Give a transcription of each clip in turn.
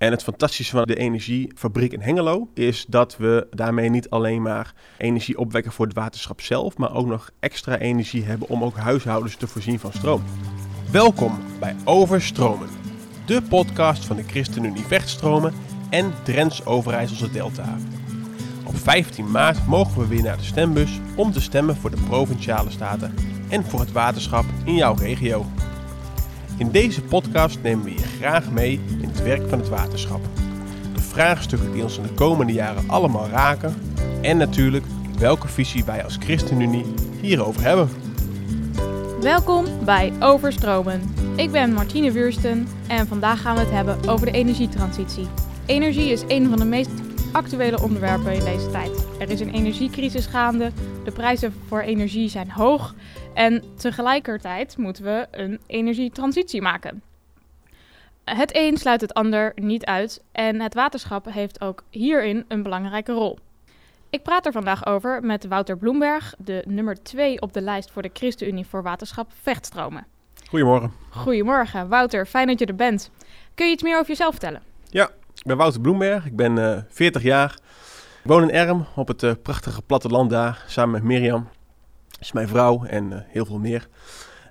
En het fantastische van de energiefabriek in Hengelo is dat we daarmee niet alleen maar energie opwekken voor het waterschap zelf, maar ook nog extra energie hebben om ook huishoudens te voorzien van stroom. Welkom bij Overstromen, de podcast van de ChristenUnie Vechtstromen en Drents Overijsselse Delta. Op 15 maart mogen we weer naar de stembus om te stemmen voor de provinciale staten en voor het waterschap in jouw regio. In deze podcast nemen we je graag mee in het werk van het waterschap. De vraagstukken die ons in de komende jaren allemaal raken en natuurlijk welke visie wij als ChristenUnie hierover hebben. Welkom bij Overstromen. Ik ben Martine Wuursten en vandaag gaan we het hebben over de energietransitie. Energie is een van de meest actuele onderwerpen in deze tijd. Er is een energiecrisis gaande, de prijzen voor energie zijn hoog en tegelijkertijd moeten we een energietransitie maken. Het een sluit het ander niet uit en het waterschap heeft ook hierin een belangrijke rol. Ik praat er vandaag over met Wouter Bloemberg, de nummer 2 op de lijst voor de ChristenUnie voor Waterschap Vechtstromen. Goedemorgen. Goedemorgen, Wouter, fijn dat je er bent. Kun je iets meer over jezelf vertellen? Ja, ik ben Wouter Bloemberg, ik ben uh, 40 jaar. Ik woon in Erm op het uh, prachtige platteland daar, samen met Mirjam is mijn vrouw en uh, heel veel meer.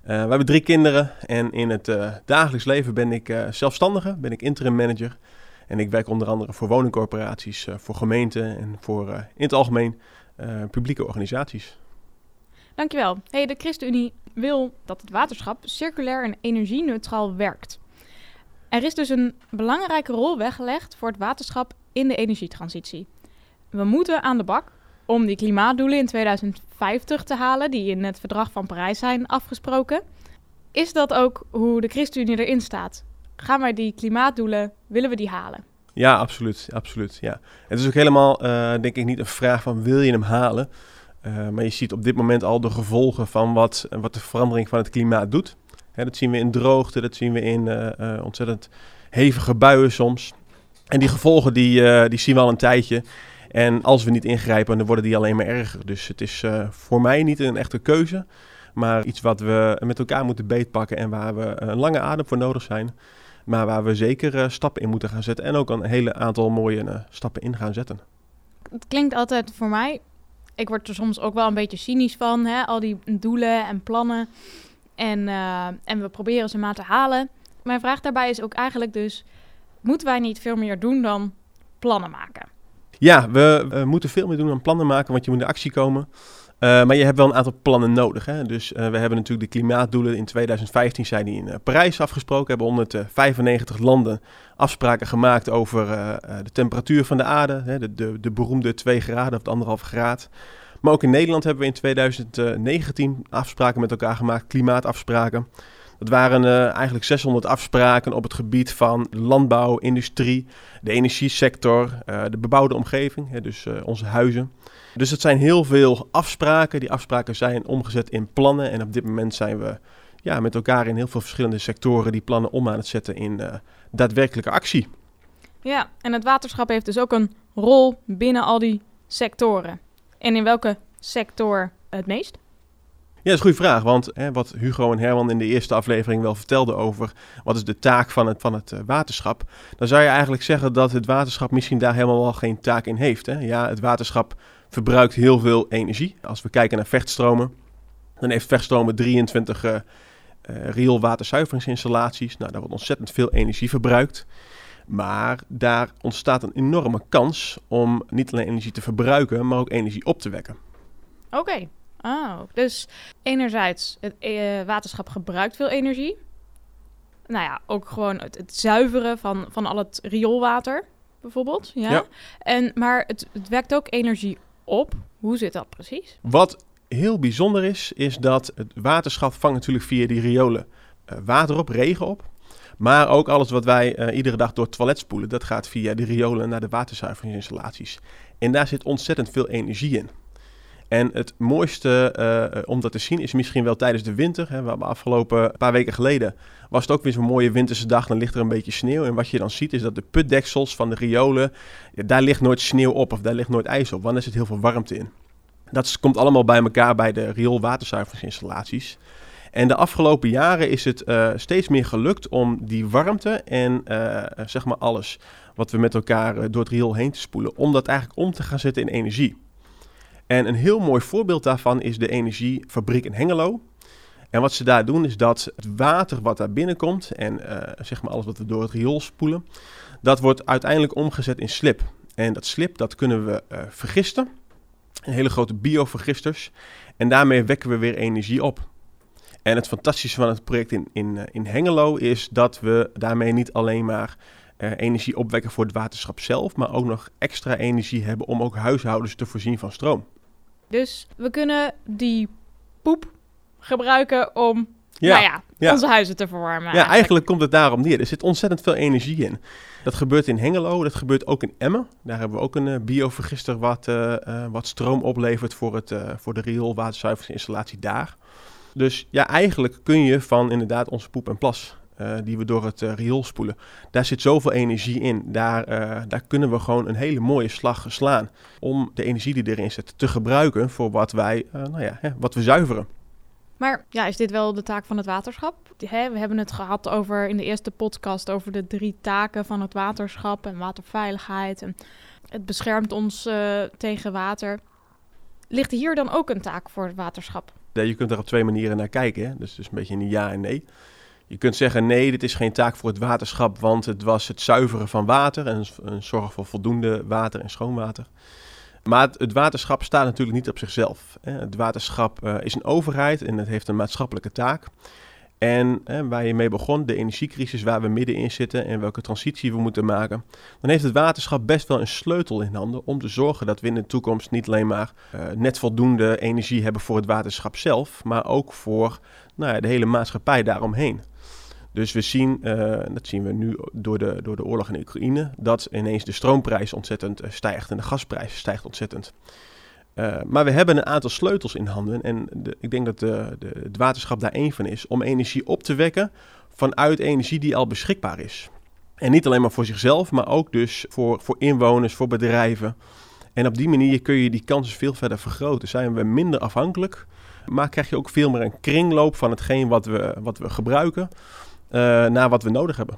We hebben drie kinderen en in het dagelijks leven ben ik zelfstandige, ben ik interim manager. En ik werk onder andere voor woningcorporaties, voor gemeenten en voor in het algemeen publieke organisaties. Dankjewel. Hey, de ChristenUnie wil dat het waterschap circulair en energie-neutraal werkt. Er is dus een belangrijke rol weggelegd voor het waterschap in de energietransitie. We moeten aan de bak om die klimaatdoelen in 2050 te halen, die in het verdrag van Parijs zijn afgesproken. Is dat ook hoe de ChristenUnie erin staat? Gaan wij die klimaatdoelen, willen we die halen? Ja, absoluut. absoluut ja. Het is ook helemaal, uh, denk ik, niet een vraag van wil je hem halen? Uh, maar je ziet op dit moment al de gevolgen van wat, wat de verandering van het klimaat doet. Dat zien we in droogte, dat zien we in uh, ontzettend hevige buien soms. En die gevolgen die, die zien we al een tijdje. En als we niet ingrijpen, dan worden die alleen maar erger. Dus het is voor mij niet een echte keuze, maar iets wat we met elkaar moeten beetpakken en waar we een lange adem voor nodig zijn. Maar waar we zeker stappen in moeten gaan zetten en ook een hele aantal mooie stappen in gaan zetten. Het klinkt altijd voor mij, ik word er soms ook wel een beetje cynisch van, hè? al die doelen en plannen. En, en we proberen ze maar te halen. Mijn vraag daarbij is ook eigenlijk dus, moeten wij niet veel meer doen dan plannen maken? Ja, we moeten veel meer doen dan plannen maken, want je moet in actie komen. Uh, maar je hebt wel een aantal plannen nodig. Hè? Dus uh, we hebben natuurlijk de klimaatdoelen. In 2015 zijn die in Parijs afgesproken. Hebben 195 landen afspraken gemaakt over de temperatuur van de aarde. Hè? De, de, de, beroemde 2 graden of de 1,5 graad. Maar ook in Nederland hebben we in 2019 afspraken met elkaar gemaakt, klimaatafspraken. Dat waren uh, eigenlijk 600 afspraken op het gebied van landbouw, industrie, de energiesector, uh, de bebouwde omgeving, hè, dus uh, onze huizen. Dus het zijn heel veel afspraken. Die afspraken zijn omgezet in plannen. En op dit moment zijn we ja, met elkaar in heel veel verschillende sectoren die plannen om aan het zetten in daadwerkelijke actie. Ja, en het waterschap heeft dus ook een rol binnen al die sectoren. En in welke sector het meest? Ja, dat is een goede vraag. Want hè, wat Hugo en Herman in de eerste aflevering wel vertelden over wat is de taak van het, van het uh, waterschap. Dan zou je eigenlijk zeggen dat het waterschap misschien daar helemaal wel geen taak in heeft. Hè? Ja, het waterschap verbruikt heel veel energie. Als we kijken naar vechtstromen, dan heeft vechtstromen 23 uh, uh, rioolwaterzuiveringsinstallaties. Nou, daar wordt ontzettend veel energie verbruikt. Maar daar ontstaat een enorme kans om niet alleen energie te verbruiken, maar ook energie op te wekken. Oké. Okay. Oh, dus enerzijds, het uh, waterschap gebruikt veel energie. Nou ja, ook gewoon het, het, zuiveren van, van al het rioolwater, bijvoorbeeld. Ja. ja. En, maar het, het wekt ook energie op. Hoe zit dat precies? Wat heel bijzonder is, is dat het waterschap vangt natuurlijk via die riolen uh, water op, regen op. Maar ook alles wat wij uh, iedere dag door het toilet spoelen, dat gaat via de riolen naar de waterzuiveringsinstallaties. En daar zit ontzettend veel energie in. En het mooiste uh, om dat te zien is misschien wel tijdens de winter. Hè. We hebben afgelopen paar weken geleden was het ook weer zo'n mooie winterse dag. Dan ligt er een beetje sneeuw. En wat je dan ziet is dat de putdeksels van de riolen, daar ligt nooit sneeuw op of daar ligt nooit ijs op. Want er zit heel veel warmte in. Dat komt allemaal bij elkaar bij de rioolwaterzuiveringsinstallaties. En de afgelopen jaren is het steeds meer gelukt om die warmte en zeg maar alles wat we met elkaar door het riool heen te spoelen, om dat eigenlijk om te gaan zetten in energie. En een heel mooi voorbeeld daarvan is de energiefabriek in Hengelo. En wat ze daar doen is dat het water wat daar binnenkomt en zeg maar alles wat we door het riool spoelen, dat wordt uiteindelijk omgezet in slip. En dat slip dat kunnen we vergisten, hele grote biovergisters. En daarmee wekken we weer energie op. En het fantastische van het project in, in, eh, in Hengelo is dat we daarmee niet alleen maar uh, energie opwekken voor het waterschap zelf, maar ook nog extra energie hebben om ook huishoudens te voorzien van stroom. Dus we kunnen die poep gebruiken om ja, nou ja, onze huizen te verwarmen. Ja, eigenlijk. komt het daarom neer. Er zit ontzettend veel energie in. Dat gebeurt in Hengelo, dat gebeurt ook in Emmen. Daar hebben we ook een uh, biovergister wat, uh, wat stroom oplevert voor, het, voor de rioolwaterzuiveringsinstallatie daar. Dus ja, eigenlijk kun je van inderdaad onze poep en plas die we door het riool spoelen. Daar zit zoveel energie in. Daar, daar kunnen we gewoon een hele mooie slag slaan. Om de energie die erin zit te gebruiken voor wat wij, nou ja, hè, wat we zuiveren. Maar ja, is dit wel de taak van het waterschap? We hebben het gehad over in de eerste podcast over de drie taken van het waterschap en waterveiligheid. En het beschermt ons tegen water. Ligt hier dan ook een taak voor het waterschap? Je kunt er op twee manieren naar kijken. Hè? Dus, dus een beetje een ja en nee. Je kunt zeggen nee, dit is geen taak voor het waterschap, want het was het zuiveren van water en, en zorgen voor voldoende water en schoon water. Maar het, waterschap staat natuurlijk niet op zichzelf. Het waterschap uh, is een overheid en het heeft een maatschappelijke taak. En waar je mee begon, de energiecrisis waar we middenin zitten en welke transitie we moeten maken, dan heeft het waterschap best wel een sleutel in handen om te zorgen dat we in de toekomst niet alleen maar uh, net voldoende energie hebben voor het waterschap zelf, maar ook voor nou ja, de hele maatschappij daaromheen. Dus we zien, uh, dat zien we nu door de, door de oorlog in Oekraïne, dat ineens de stroomprijs ontzettend eh, stijgt en de gasprijs stijgt ontzettend. Uh, maar we hebben een aantal sleutels in handen en ik denk dat de, de, het waterschap daar één van is om energie op te wekken vanuit energie die al beschikbaar is. En niet alleen maar voor zichzelf, maar ook dus voor, voor inwoners, voor bedrijven. En op die manier kun je die kansen veel verder vergroten. Zijn we minder afhankelijk, maar krijg je ook veel meer een kringloop van hetgeen wat we, wat we gebruiken uh, naar wat we nodig hebben.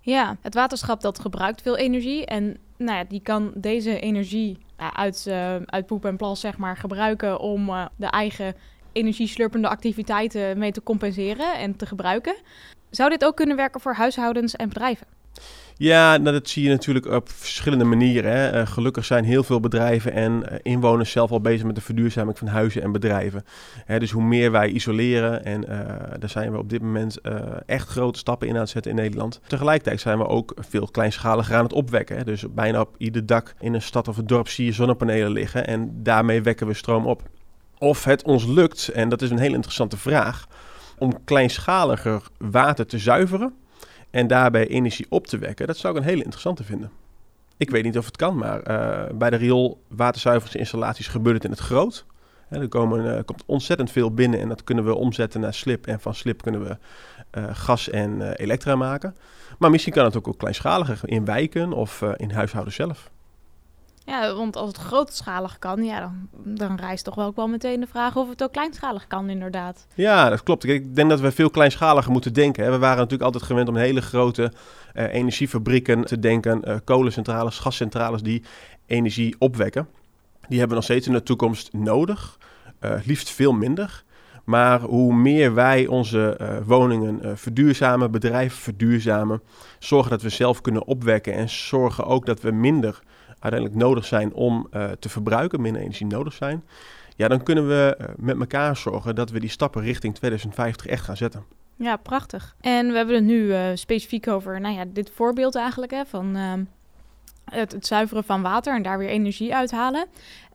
Ja, het waterschap dat gebruikt veel energie en nou ja, die kan deze energie uit, uh, uit poep en plas zeg maar gebruiken om uh, de eigen energieslurpende activiteiten mee te compenseren en te gebruiken. Zou dit ook kunnen werken voor huishoudens en bedrijven? Ja, nou, dat zie je natuurlijk op verschillende manieren. Hè. Uh, gelukkig zijn heel veel bedrijven en uh, inwoners zelf al bezig met de verduurzaming van huizen en bedrijven. Hè, dus hoe meer wij isoleren, en uh, daar zijn we op dit moment echt grote stappen in aan het zetten in Nederland. Tegelijkertijd zijn we ook veel kleinschaliger aan het opwekken. Hè. Dus bijna op ieder dak in een stad of een dorp zie je zonnepanelen liggen en daarmee wekken we stroom op. Of het ons lukt, en dat is een hele interessante vraag, om kleinschaliger water te zuiveren en daarbij energie op te wekken, dat zou ik een hele interessante vinden. Ik weet niet of het kan, maar uh, bij de rioolwaterzuiveringsinstallaties gebeurt het in het groot. er komen, uh, komt ontzettend veel binnen en dat kunnen we omzetten naar slip. En van slip kunnen we uh, gas en elektra maken. Maar misschien kan het ook, ook kleinschaliger in wijken of in huishouden zelf. Ja, want als het grootschalig kan, ja, dan, dan rijst toch wel ook wel meteen de vraag of het ook kleinschalig kan, inderdaad. Ja, dat klopt. Ik denk dat we veel kleinschaliger moeten denken. We waren natuurlijk altijd gewend om hele grote uh, energiefabrieken te denken, uh, kolencentrales, gascentrales die energie opwekken. Die hebben we nog steeds in de toekomst nodig, uh, liefst veel minder. Maar hoe meer wij onze woningen verduurzamen, bedrijven verduurzamen, zorgen dat we zelf kunnen opwekken en zorgen ook dat we minder uiteindelijk nodig zijn om uh, te verbruiken, minder energie nodig zijn, ja, dan kunnen we uh, met elkaar zorgen dat we die stappen richting 2050 echt gaan zetten. Ja, prachtig. En we hebben het nu uh, specifiek over nou ja, dit voorbeeld eigenlijk hè, van ehm, het, het, zuiveren van water en daar weer energie uithalen.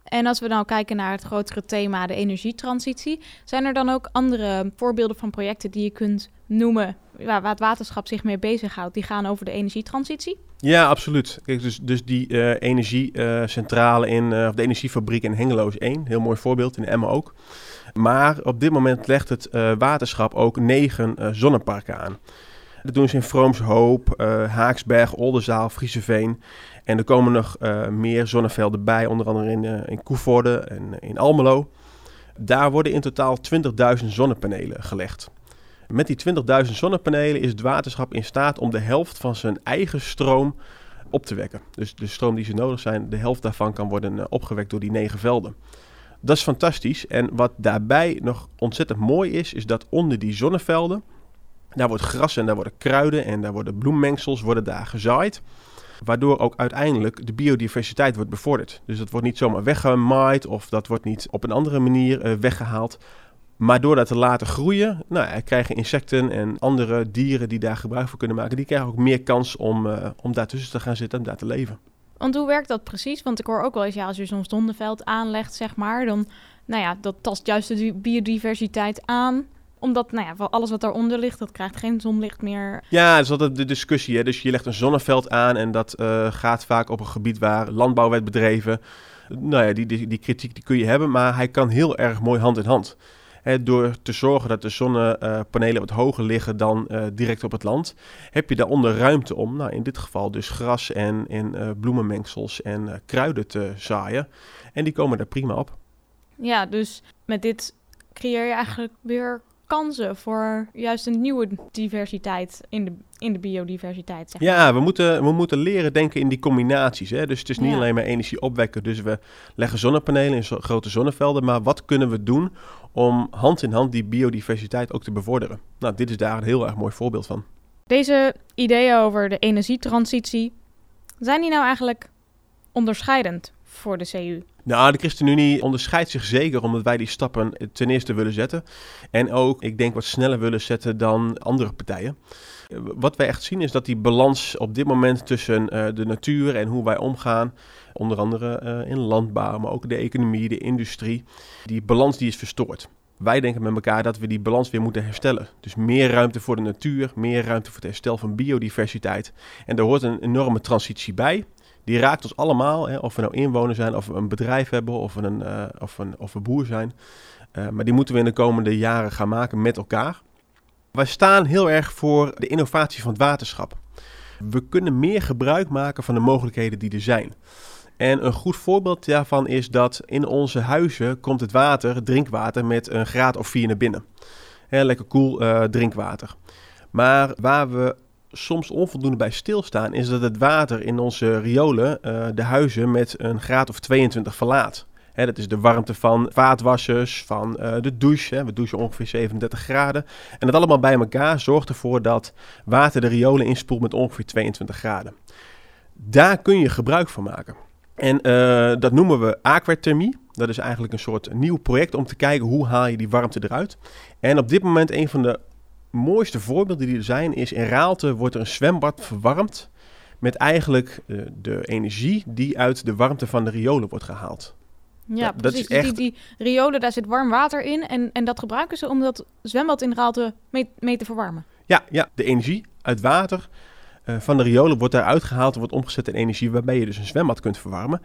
En als we nou kijken naar het grotere thema, de energietransitie, zijn er dan ook andere voorbeelden van projecten die je kunt noemen waar, waar het waterschap zich mee bezighoudt, die gaan over de energietransitie? Ja, absoluut. Kijk, dus, dus die uh, energiecentrale in, uh, of de energiefabriek in Hengelo is één. Heel mooi voorbeeld, in Emmen ook. Maar op dit moment legt het waterschap ook negen zonneparken aan. Dat doen ze in Vroomshoop, Haaksberg, Oldenzaal, Frieseveen. En er komen nog meer zonnevelden bij, onder andere in, in Koevoorde en in Almelo. Daar worden in totaal 20.000 zonnepanelen gelegd. Met die 20.000 zonnepanelen is het waterschap in staat om de helft van zijn eigen stroom op te wekken. Dus de stroom die ze nodig zijn, de helft daarvan kan worden eh, opgewekt door die negen velden. Dat is fantastisch. En wat daarbij nog ontzettend mooi is, is dat onder die zonnevelden, daar wordt gras en daar worden kruiden en daar worden bloemmengsels worden daar gezaaid. Waardoor ook uiteindelijk de biodiversiteit wordt bevorderd. Dus dat wordt niet zomaar weggemaaid of dat wordt niet op een andere manier uh, weggehaald. Maar door dat te laten groeien, nou, krijgen insecten en andere dieren die daar gebruik van kunnen maken, die krijgen ook meer kans om, uh, om daartussen te gaan zitten en daar te leven. Want hoe werkt dat precies? Want ik hoor ook wel eens, ja, als je zo'n zonneveld aanlegt, zeg maar, dan, nou ja, dat tast juist de biodiversiteit aan omdat, nou ja, alles wat daaronder ligt, dat krijgt geen zonlicht meer. Ja, dat is altijd de discussie. Hè? Dus je legt een zonneveld aan en dat uh, gaat vaak op een gebied waar landbouw werd bedreven. Nou ja, die, die, die kritiek die kun je hebben, maar hij kan heel erg mooi hand in hand door te zorgen dat de zonnepanelen wat hoger liggen dan uh, direct op het land, heb je daaronder ruimte om, nou, in dit geval dus gras en, uh, bloemenmengsels en uh, kruiden te zaaien. En die komen er prima op. Ja, dus met dit creëer je eigenlijk weer kansen voor juist een nieuwe diversiteit in de, in de biodiversiteit. Zeg maar. Ja, we moeten, we moeten leren denken in die combinaties. Hè? Dus het is niet alleen maar energie opwekken. Dus we leggen zonnepanelen in zo grote zonnevelden. Maar wat kunnen we doen om hand in hand die biodiversiteit ook te bevorderen? Nou, dit is daar een heel erg mooi voorbeeld van. Deze ideeën over de energietransitie, zijn die nou eigenlijk onderscheidend voor de CU? Nou, de ChristenUnie onderscheidt zich zeker omdat wij die stappen ten eerste willen zetten. En ook, ik denk, wat sneller willen zetten dan andere partijen. Wat wij echt zien is dat die balans op dit moment tussen uh, de natuur en hoe wij omgaan, onder andere uh, in landbouw, maar ook de economie, de industrie, die balans die is verstoord. Wij denken met elkaar dat we die balans weer moeten herstellen. Dus meer ruimte voor de natuur, meer ruimte voor het herstel van biodiversiteit. En daar hoort een enorme transitie bij die raakt ons allemaal. Hè, of we nou inwoner zijn, of we een bedrijf hebben, of we een, uh, of een, of we boer zijn. Uh, maar die moeten we in de komende jaren gaan maken met elkaar. Wij staan heel erg voor de innovatie van het waterschap. We kunnen meer gebruik maken van de mogelijkheden die er zijn. En een goed voorbeeld daarvan is dat in onze huizen komt het water, drinkwater, met een graad of 4 naar binnen. Hè, lekker koel cool, uh, drinkwater. Maar waar we soms onvoldoende bij stilstaan, is dat het water in onze riolen uh, de huizen met een graad of 22 verlaat. Dat is de warmte van vaatwassers, van uh, de douche. We douchen ongeveer 37 graden. En dat allemaal bij elkaar zorgt ervoor dat water de riolen inspoelt met ongeveer 22 graden. Daar kun je gebruik van maken. En uh, dat noemen we aquathermie. Dat is eigenlijk een soort nieuw project om te kijken hoe haal je die warmte eruit. En op dit moment een van de mooiste voorbeelden die er zijn is in Raalte wordt er een zwembad verwarmd met eigenlijk uh, de energie die uit de warmte van de riolen wordt gehaald. Ja, dat precies. Is echt... die, die, riolen, daar zit warm water in en, en dat gebruiken ze om dat zwembad in Raalte mee, mee te verwarmen. Ja, ja, de energie uit water uh, van de riolen wordt daaruit gehaald en wordt omgezet in energie waarbij je dus een zwembad kunt verwarmen.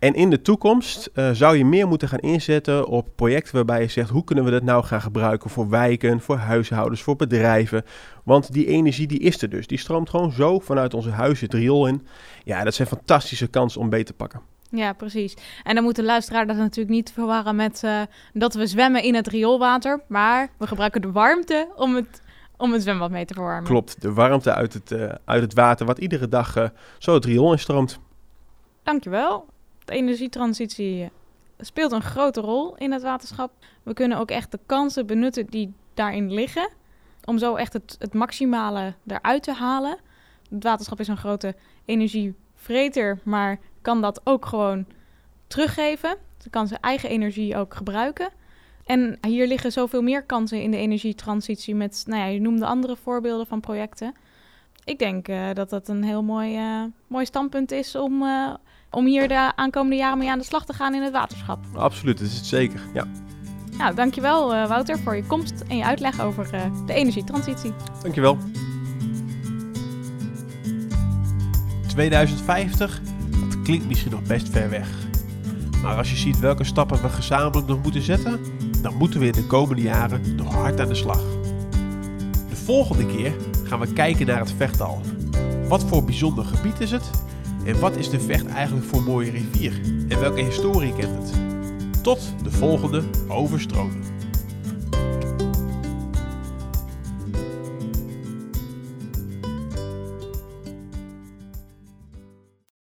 En in de toekomst uh, zou je meer moeten gaan inzetten op projecten waarbij je zegt: hoe kunnen we dat nou gaan gebruiken voor wijken, voor huishoudens, voor bedrijven? Want die energie die is er dus. Die stroomt gewoon zo vanuit onze huizen het riool in. Ja, dat zijn fantastische kansen om beter te pakken. Ja, precies. En dan moet de luisteraar dat natuurlijk niet verwarren met uh, dat we zwemmen in het rioolwater. Maar we gebruiken de warmte om het, om het zwembad mee te verwarmen. Klopt, de warmte uit het, uh, uit het water wat iedere dag uh, zo het riool instroomt. Dankjewel de energietransitie speelt een grote rol in het waterschap. We kunnen ook echt de kansen benutten die daarin liggen. Om zo echt het, maximale eruit te halen. Het waterschap is een grote energievreter, maar kan dat ook gewoon teruggeven. Ze kan zijn eigen energie ook gebruiken. En hier liggen zoveel meer kansen in de energietransitie met, nou ja, je noemde andere voorbeelden van projecten. Ik denk uh, dat dat een heel mooi, uh, mooi standpunt is om, uh, om hier de aankomende jaren mee aan de slag te gaan in het waterschap. Absoluut, dat is het zeker, ja. Nou, dankjewel uh, Wouter voor je komst en je uitleg over uh, de energietransitie. Dankjewel. 2050, dat klinkt misschien nog best ver weg. Maar als je ziet welke stappen we gezamenlijk nog moeten zetten, dan moeten we in de komende jaren nog hard aan de slag. De volgende keer gaan we kijken naar het vechtal. Wat voor bijzonder gebied is het en wat is de Vecht eigenlijk voor mooie rivier? En welke historie kent het? Tot de volgende overstromen.